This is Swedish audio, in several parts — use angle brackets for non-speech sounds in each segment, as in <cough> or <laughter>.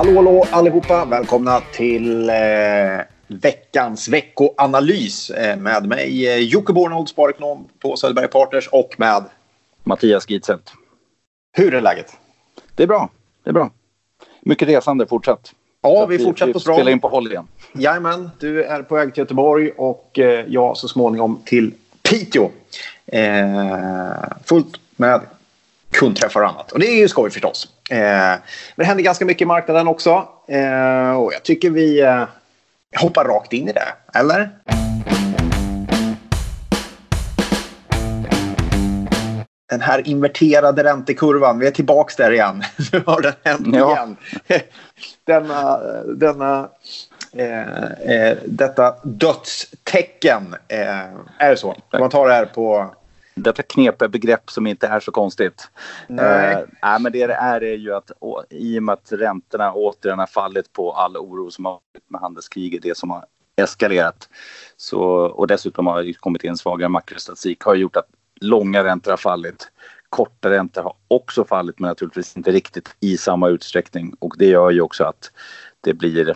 Hallå, hallå allihopa! Välkomna till eh, veckans veckoanalys eh, med mig eh, Jocke Bornold, sparekonom på Söderberg Partners och med Mattias Gitzelt. Hur är läget? Det är bra. Det är bra. Mycket resande fortsatt. Ja, vi, vi fortsätter på spela Spela in på håll igen. Jajamän, du är på väg till Göteborg och eh, jag så småningom till Piteå. Eh, fullt med kundträffar och annat. Och det är ju skoj förstås. Eh, men det händer ganska mycket i marknaden också. Eh, och jag tycker vi eh, hoppar rakt in i det. Eller? Den här inverterade räntekurvan, vi är tillbaka där igen. <laughs> Nu har den hänt ja. igen. <laughs> denna, denna, eh, eh, detta dödstecken. Eh, är det så? Man tar det här på detta knepiga begrepp som inte är så konstigt. Nej. Eh, men det det är är ju att å, i och med att räntorna återigen har fallit på all oro som har varit med handelskriget, det som har eskalerat. Så, och dessutom har det kommit in svagare makrostatistik har gjort att långa räntor har fallit. Korta räntor har också fallit men naturligtvis inte riktigt i samma utsträckning och det gör ju också att det blir eh,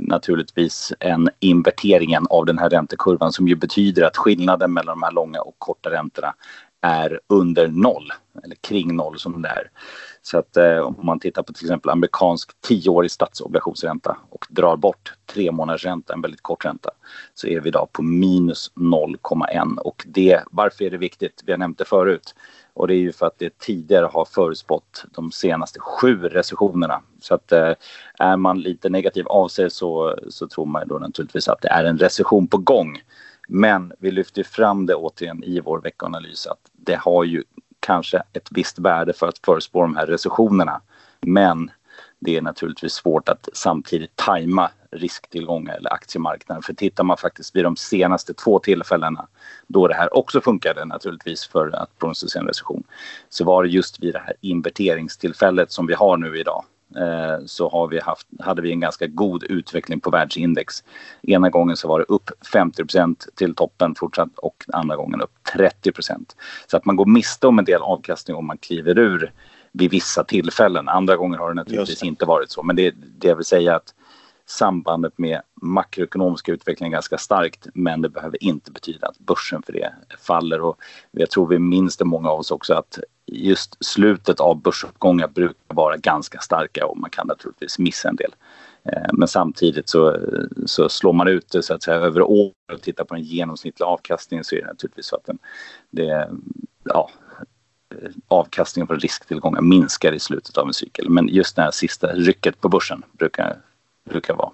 naturligtvis en inverteringen av den här räntekurvan som ju betyder att skillnaden mellan de här långa och korta räntorna är under noll, eller kring noll som det är. Så att eh, om man tittar på till exempel amerikansk tioårig statsobligationsränta och drar bort tre månaders ränta, en väldigt kort ränta, så är vi idag på minus 0,1 och det, varför är det viktigt? Vi har nämnt det förut. Och det är ju för att det tidigare har förutspått de senaste sju recessionerna. Så att eh, är man lite negativ av sig så, så tror man då naturligtvis att det är en recession på gång. Men vi lyfter fram det återigen i vår veckoanalys att det har ju kanske ett visst värde för att förutspå de här recessionerna. Men det är naturligtvis svårt att samtidigt tajma risktillgångar eller aktiemarknaden. För tittar man faktiskt vid de senaste två tillfällena då det här också funkade naturligtvis för att prognostisera en recession så var det just vid det här inverteringstillfället som vi har nu idag eh, så har vi haft, hade vi en ganska god utveckling på världsindex. Ena gången så var det upp 50% till toppen fortsatt och andra gången upp 30% Så att man går miste om en del avkastning om man kliver ur vid vissa tillfällen. Andra gånger har det naturligtvis inte varit så. Men det, det jag vill säga att sambandet med makroekonomiska utveckling är ganska starkt men det behöver inte betyda att börsen för det faller. Och jag tror vi minns det många av oss också att just slutet av börsuppgångar brukar vara ganska starka och man kan naturligtvis missa en del. Eh, men samtidigt så, så slår man ut det så att säga över år och tittar på den genomsnittliga avkastningen så är det naturligtvis så att den, det, ja, avkastningen på risktillgångar minskar i slutet av en cykel. Men just det här sista rycket på börsen brukar, brukar vara.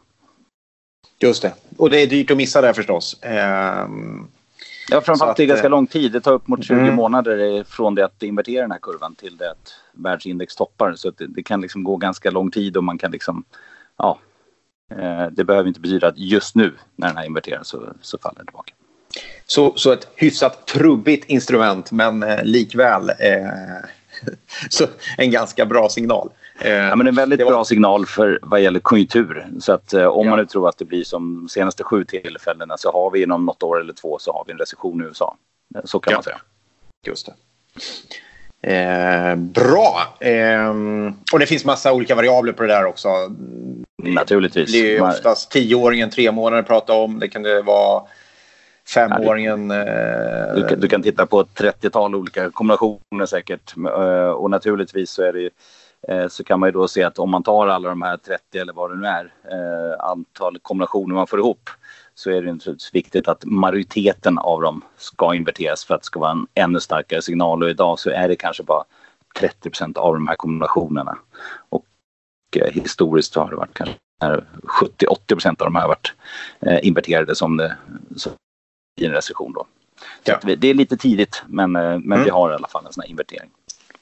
Just det. Och det är dyrt att missa det förstås. Ehm... Ja, framförallt det är ganska eh, lång tid. Det tar upp mot 20 mm. månader från det att invertera den här kurvan till det att världsindex toppar. Så det, det, kan liksom gå ganska lång tid och man kan liksom, ja, eh, det behöver inte betyda att just nu när den här inverteras så, så faller den tillbaka. Så, så ett hyfsat trubbigt instrument men eh, likväl eh, <laughs> så en ganska bra signal. Eh, ja, men en väldigt var... bra signal för vad gäller konjunktur. Så att eh, om ja. man nu tror att det blir som de senaste sju tillfällena så har vi inom något år eller två så har vi en recession i USA. Så kan ja. man säga. Just det. Eh, bra. Eh, och det finns massa olika variabler på det där också. Naturligtvis. Det är oftast tioåringen, tre månader prata om. Det kan det vara femåringen. Ja, du, du, kan titta på ett 30-tal olika kombinationer säkert. Eh, och naturligtvis så är det eh, så kan man ju då se att om man tar alla de här 30 eller vad det nu är, eh, antal kombinationer man får ihop, så är det naturligtvis viktigt att majoriteten av dem ska inverteras för att det ska vara en ännu starkare signal. Och idag så är det kanske bara 30% av de här kombinationerna. Och historiskt har det varit kanske 70-80% av de här varit inverterade som det, som i en recession. Då. Ja. vi, det är lite tidigt, men, eh, men mm. vi har i alla fall en sån här invertering.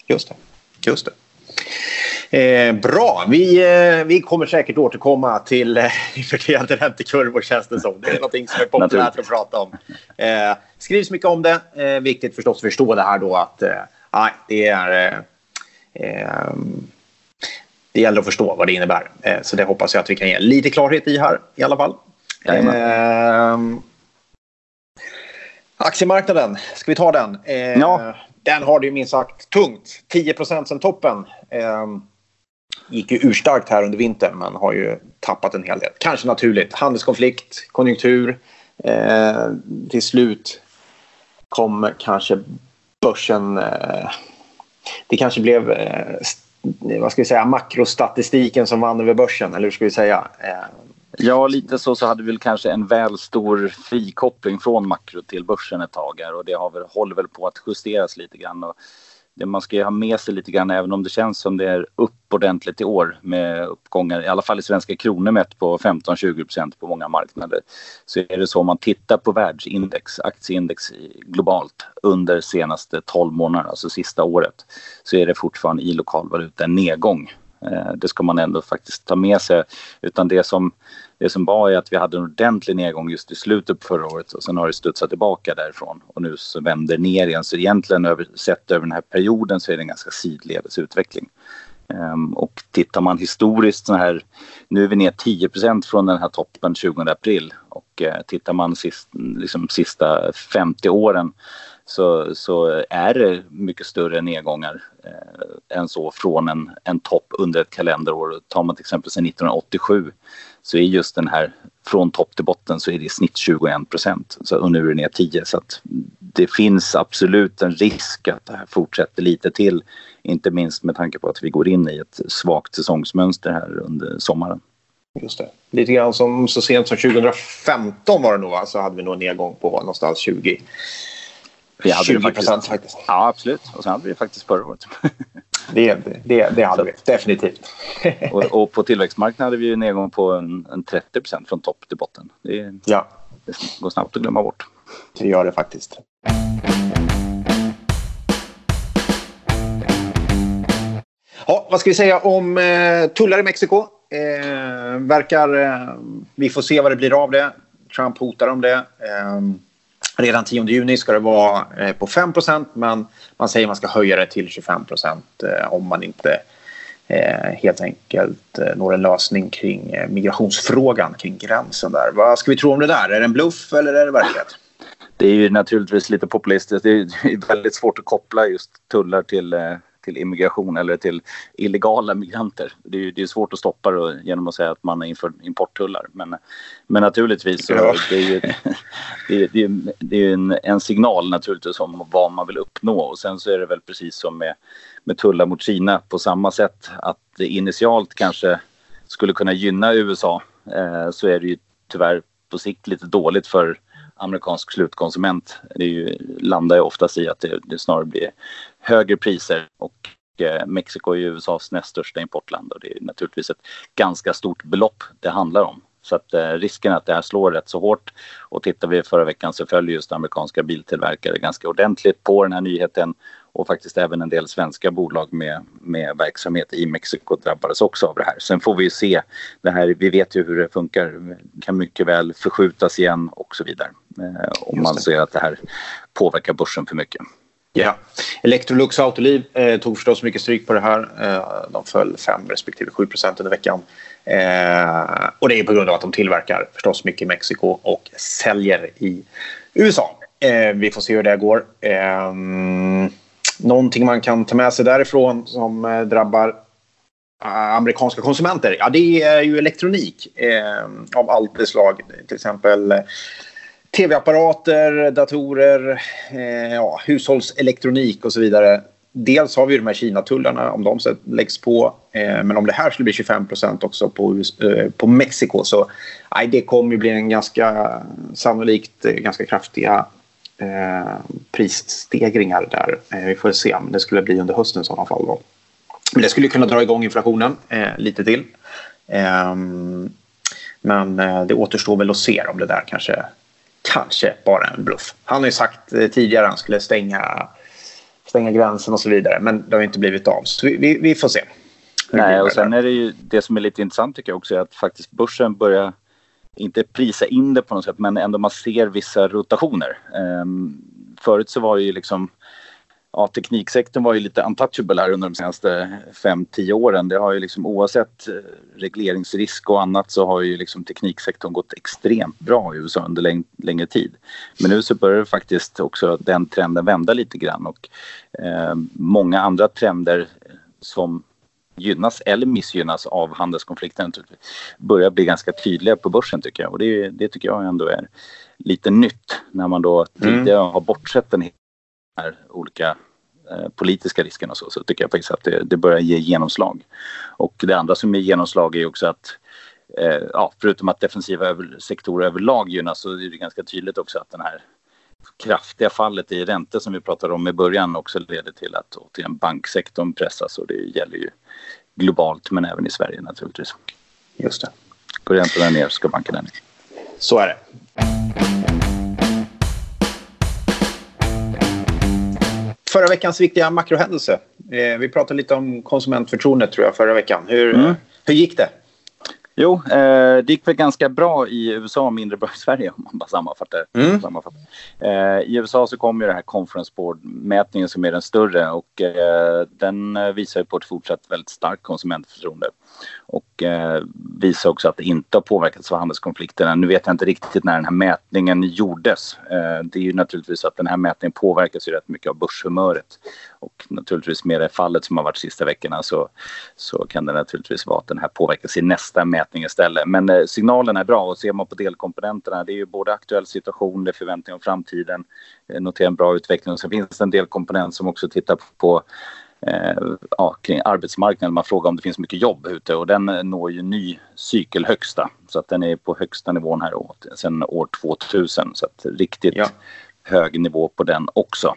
Just det. Just det. Eh, bra, vi, eh, vi kommer säkert återkomma till eh, <laughs> inverterade räntekurvor känns det som. Det är någonting som är populärt att prata om. Eh, skrivs mycket om det. Eh, viktigt förstås att förstå det här då att eh, det är eh, det gäller att förstå vad det innebär. så det hoppas jag att vi kan ge lite klarhet i här i alla fall. Aktiemarknaden, ska vi ta den? Eh, ja. Den har det ju minst sagt tungt. 10 sen toppen. Eh, gick ju urstarkt här under vintern men har ju tappat en hel del. Kanske naturligt. Handelskonflikt, konjunktur. Eh, till slut kom kanske börsen... Eh, det kanske blev eh, vad ska vi säga, makrostatistiken som vann över börsen, eller hur ska vi säga? Ja, lite så, så hade vi väl kanske en väl stor frikoppling från makro till börsen ett tag här och det har väl, håller väl på att justeras lite grann. Och det man ska ha med sig lite grann, även om det känns som det är upp ordentligt i år med uppgångar, i alla fall i svenska kronor mätt på 15-20 procent på många marknader, så är det så om man tittar på världsindex, aktieindex globalt under senaste 12 månaderna, alltså sista året, så är det fortfarande i lokal valuta en nedgång. Eh, det ska man ändå faktiskt ta med sig. Utan det som, det som var är att vi hade en ordentlig nedgång just i slutet på förra året och sen har det studsat tillbaka därifrån och nu så vänder ner igen. Så egentligen över, sett över den här perioden så är det en ganska sidledes utveckling. Ehm, och tittar man historiskt så här, nu är vi ner 10% från den här toppen 20 april och Eh, tittar man sist, liksom, sista 50 åren så, så är det mycket större nedgångar eh, än så från en, en topp under ett kalenderår. Tar man till exempel sedan 1987 så är just den här från topp till botten så är det i snitt 21 procent och nu är det ner 10 så att det finns absolut en risk att det här fortsätter lite till. Inte minst med tanke på att vi går in i ett svagt säsongsmönster här under sommaren. Just det. Lite grann som så sent som 2015 var det nog va? så hade vi nog en nedgång på någonstans 20 vi hade 20 procent faktiskt. Ja, absolut. Och sen hade vi faktiskt förra året. <laughs> det, det, det hade vi definitivt. <laughs> och, och, på tillväxtmarknaden hade vi en nedgång på en, en 30 procent från topp till botten. Det, ja. det går snabbt att glömma bort. Det gör det faktiskt. Ja, vad ska vi säga om eh, tullar i Mexiko? Eh, verkar... Eh, vi får se vad det blir av det. Trump hotar om det. Eh, Redan 10 juni ska det vara eh, på 5% men man säger att man ska höja det till 25 eh, om man inte eh, helt enkelt eh, når en lösning kring eh, migrationsfrågan kring gränsen där. Vad ska vi tro om det där? Är det en bluff eller är det verklighet? Det är ju naturligtvis lite populistiskt. Det är <laughs> väldigt svårt att koppla just tullar till eh, till immigration eller till illegala migranter. Det är, det är svårt att stoppa det genom att säga att man inför importtullar. Men, men naturligtvis så ja. det är ju, <laughs> det är, det är, det är en, en, signal naturligtvis om vad man vill uppnå och sen så är det väl precis som med, med tullar mot Kina på samma sätt att det initialt kanske skulle kunna gynna USA eh, så är det ju tyvärr på sikt lite dåligt för amerikansk slutkonsument. Det ju, landar ju oftast i att det, det snarare blir högre priser och eh, Mexiko är ju USAs näst största importland och det är naturligtvis ett ganska stort belopp det handlar om. Så att eh, risken att det här slår rätt så hårt och tittar vi förra veckan så följer just amerikanska biltillverkare ganska ordentligt på den här nyheten och faktiskt även en del svenska bolag med, med verksamhet i Mexiko drabbades också av det här. Sen får vi se. Det här, vi vet ju hur det funkar. Det kan mycket väl förskjutas igen och så vidare. Eh, om man ser att det här påverkar börsen för mycket. Ja. Electrolux Autoliv eh, tog förstås mycket stryk på det här. Eh, de föll 5 respektive 7 under veckan. Eh, och det är på grund av att de tillverkar förstås mycket i Mexiko och säljer i USA. Eh, vi får se hur det går. Eh, någonting man kan ta med sig därifrån som eh, drabbar eh, amerikanska konsumenter, ja det är ju elektronik eh, av allt slag. Till exempel tv-apparater, datorer, eh, ja, hushållselektronik och så vidare. Dels har vi de här Kina-tullarna om de läggs på. Eh, men om det här skulle bli 25% också på, eh, på Mexiko så nej, det kommer ju bli en ganska sannolikt eh, ganska kraftiga eh, prisstegringar där. Eh, vi får se om det skulle bli under hösten i sådana fall. Då. Men det skulle kunna dra igång inflationen eh, lite till. Ehm, men eh, det återstår väl att se om det där kanske kanske bara en bluff. Han har ju sagt eh, tidigare att han skulle stänga, stänga gränsen och så vidare. Men det har inte blivit av. Så vi, vi, vi får se. Nej, och sen är det ju det som är lite intressant tycker jag också är att faktiskt börsen börjar inte prisa in det på något sätt men ändå man ser vissa rotationer. Um, förut så var det ju liksom ja, tekniksektorn var ju lite untouchable här under de senaste 5-10 åren. Det har ju liksom oavsett eh, regleringsrisk och annat så har ju liksom tekniksektorn gått extremt bra i USA under läng längre tid. Men nu så börjar det faktiskt också den trenden vända lite grann och eh, många andra trender som gynnas eller missgynnas av handelskonflikten börjar bli ganska tydliga på börsen tycker jag. Och det, det tycker jag ändå är lite nytt när man då mm. tidigare har bortsett den här olika politiska riskerna och så, så tycker jag faktiskt att det, det börjar ge genomslag. Och det andra som ger genomslag är också att eh, ja, förutom att defensiva över, sektorer överlag gynnas så är det ganska tydligt också att den här kraftiga fallet i räntor som vi pratade om i början också leder till att återigen banksektorn pressas och det gäller ju globalt men även i Sverige naturligtvis. Just det. Går räntorna ner ska bankerna ner. Så är det. Förra veckans viktiga makrohändelse. Eh, vi pratade lite om konsumentförtroendet tror jag förra veckan. Hur, mm. hur gick det? Jo, eh, det gick väl ganska bra i USA och mindre bra i Sverige <laughs> om man bara sammanfattar. Mm. sammanfattar. Eh, I USA så kom ju den här conference board-mätningen som är den större och eh, den visar på ett fortsatt väldigt starkt konsumentförtroende och eh, visar också att det inte har påverkats av handelskonflikterna. Nu vet jag inte riktigt när den här mätningen gjordes. Eh, det är ju naturligtvis så att den här mätningen påverkas ju rätt mycket av börshumöret och naturligtvis med det fallet som har varit sista veckorna så, så kan det naturligtvis vara att den här påverkas i nästa mätning istället. Men eh, signalen är bra och ser man på delkomponenterna det är ju både aktuell situation, det är förväntningar om framtiden, eh, notera en bra utveckling och sen finns det en delkomponent som också tittar på eh, ja, kring arbetsmarknaden. Man frågar om det finns mycket jobb ute och den eh, når ju ny cykelhögsta. Så att den är på högsta nivån här sen år 2000. Så att riktigt ja. hög nivå på den också.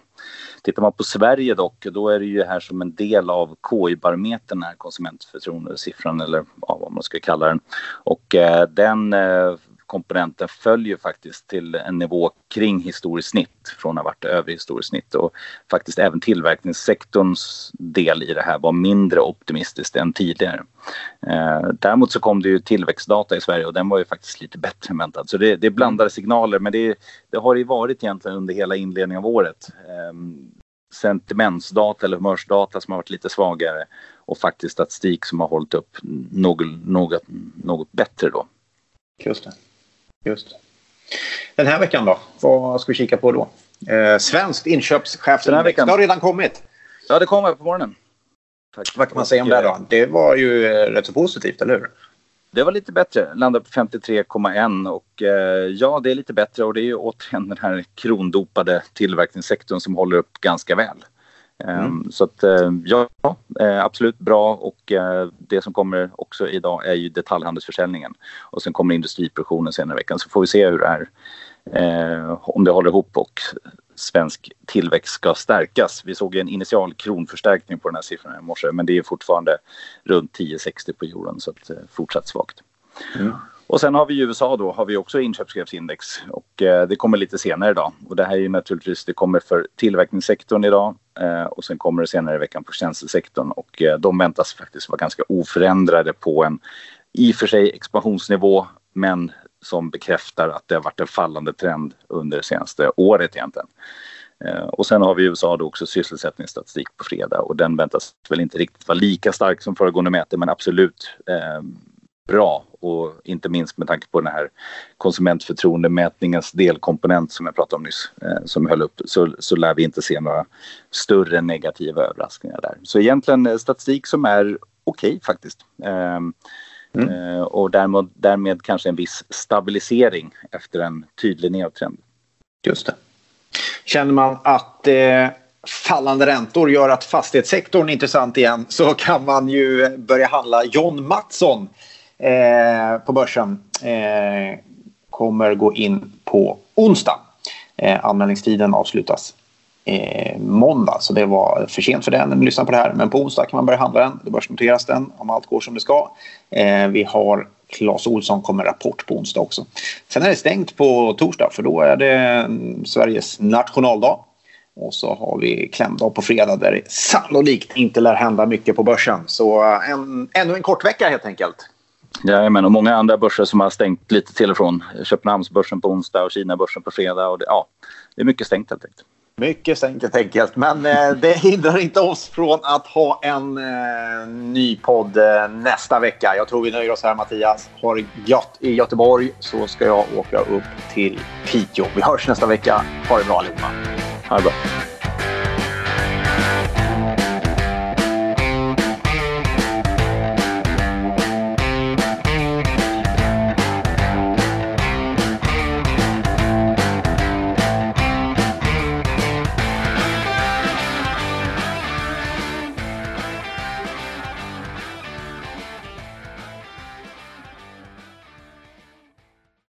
Tittar man på Sverige dock, då är det ju här som en del av KI-barometern, här konsumentförtroendesiffran eller ja, vad man ska kalla den. Och eh, den eh, komponenten följer faktiskt till en nivå kring historiskt snitt från att ha varit över historiskt snitt och faktiskt även tillverkningssektorns del i det här var mindre optimistiskt än tidigare. Eh, däremot så kom det ju tillväxtdata i Sverige och den var ju faktiskt lite bättre än väntat. Så det, det är blandade signaler men det, det har ju varit egentligen under hela inledningen av året. Eh, sentimentsdata eller humörsdata som har varit lite svagare och faktiskt statistik som har hållit upp något, något, något bättre då. Just det. Just Den här veckan då? Vad ska vi kika på då? Eh, svenskt inköpschefsindex. Det har redan kommit. Ja, det kommer på morgonen. Tack. Vad kan man säga om det då? Det var ju eh, rätt så positivt, eller hur? Det var lite bättre, landade på 53,1 och eh, ja, det är lite bättre och det är ju återigen den här krondopade tillverkningssektorn som håller upp ganska väl. Mm. Ehm, så att eh, ja, eh, absolut bra och eh, det som kommer också idag är ju detaljhandelsförsäljningen och sen kommer industriproduktionen senare i veckan så får vi se hur det är om det håller ihop och svensk tillväxt ska stärkas. Vi såg en initial kronförstärkning på den här siffran i morse men det är fortfarande runt 10,60 på euron så att, fortsatt svagt. Mm. Och sen har vi i USA då har vi också inköpschefsindex och eh, det kommer lite senare idag. Och det här är ju naturligtvis, det kommer för tillverkningssektorn idag eh, och sen kommer det senare i veckan på tjänstesektorn och eh, de väntas faktiskt vara ganska oförändrade på en i och för sig expansionsnivå men som bekräftar att det har varit en fallande trend under det senaste året egentligen. Eh, och sen har vi i USA då också sysselsättningsstatistik på fredag och den väntas väl inte riktigt vara lika stark som föregående mäte men absolut eh, bra och inte minst med tanke på den här konsumentförtroendemätningens delkomponent som jag pratade om nyss eh, som höll upp så, så lär vi inte se några större negativa överraskningar där. Så egentligen eh, statistik som är okej okay, faktiskt. Eh, mm. eh, och därmed, därmed kanske en viss stabilisering efter en tydlig nedtrend. Just det. Känner man att eh, fallande räntor gör att fastighetssektorn är intressant igen så kan man ju börja handla John Mattsson eh, på börsen eh, kommer gå in på onsdag. Eh, anmälningstiden avslutas eh, måndag, så det var för sent för den när ni lyssnar på det här. Men på onsdag kan man börja handla den. Då börsnoteras den om allt går som det ska. Eh, vi har Claes Olsson kommer rapport på onsdag också. Sen är det stängt på torsdag för då är det mm, Sveriges nationaldag. Och så har vi klämdag på fredag där det sannolikt inte lär hända mycket på börsen. Så eh, en, ännu en kort vecka helt enkelt. Jajamän, och många andra börser som har stängt lite till och från. Köpenhamnsbörsen på onsdag och Kinabörsen på fredag. Och det, ja, det är mycket stängt helt enkelt. Mycket stängt helt enkelt. Men eh, <laughs> det hindrar inte oss från att ha en eh, ny podd eh, nästa vecka. Jag tror vi nöjer oss här Mattias. Ha det gött i Göteborg så ska jag åka upp till Piteå. Vi hörs nästa vecka. Ha det bra allihopa. Ha det bra.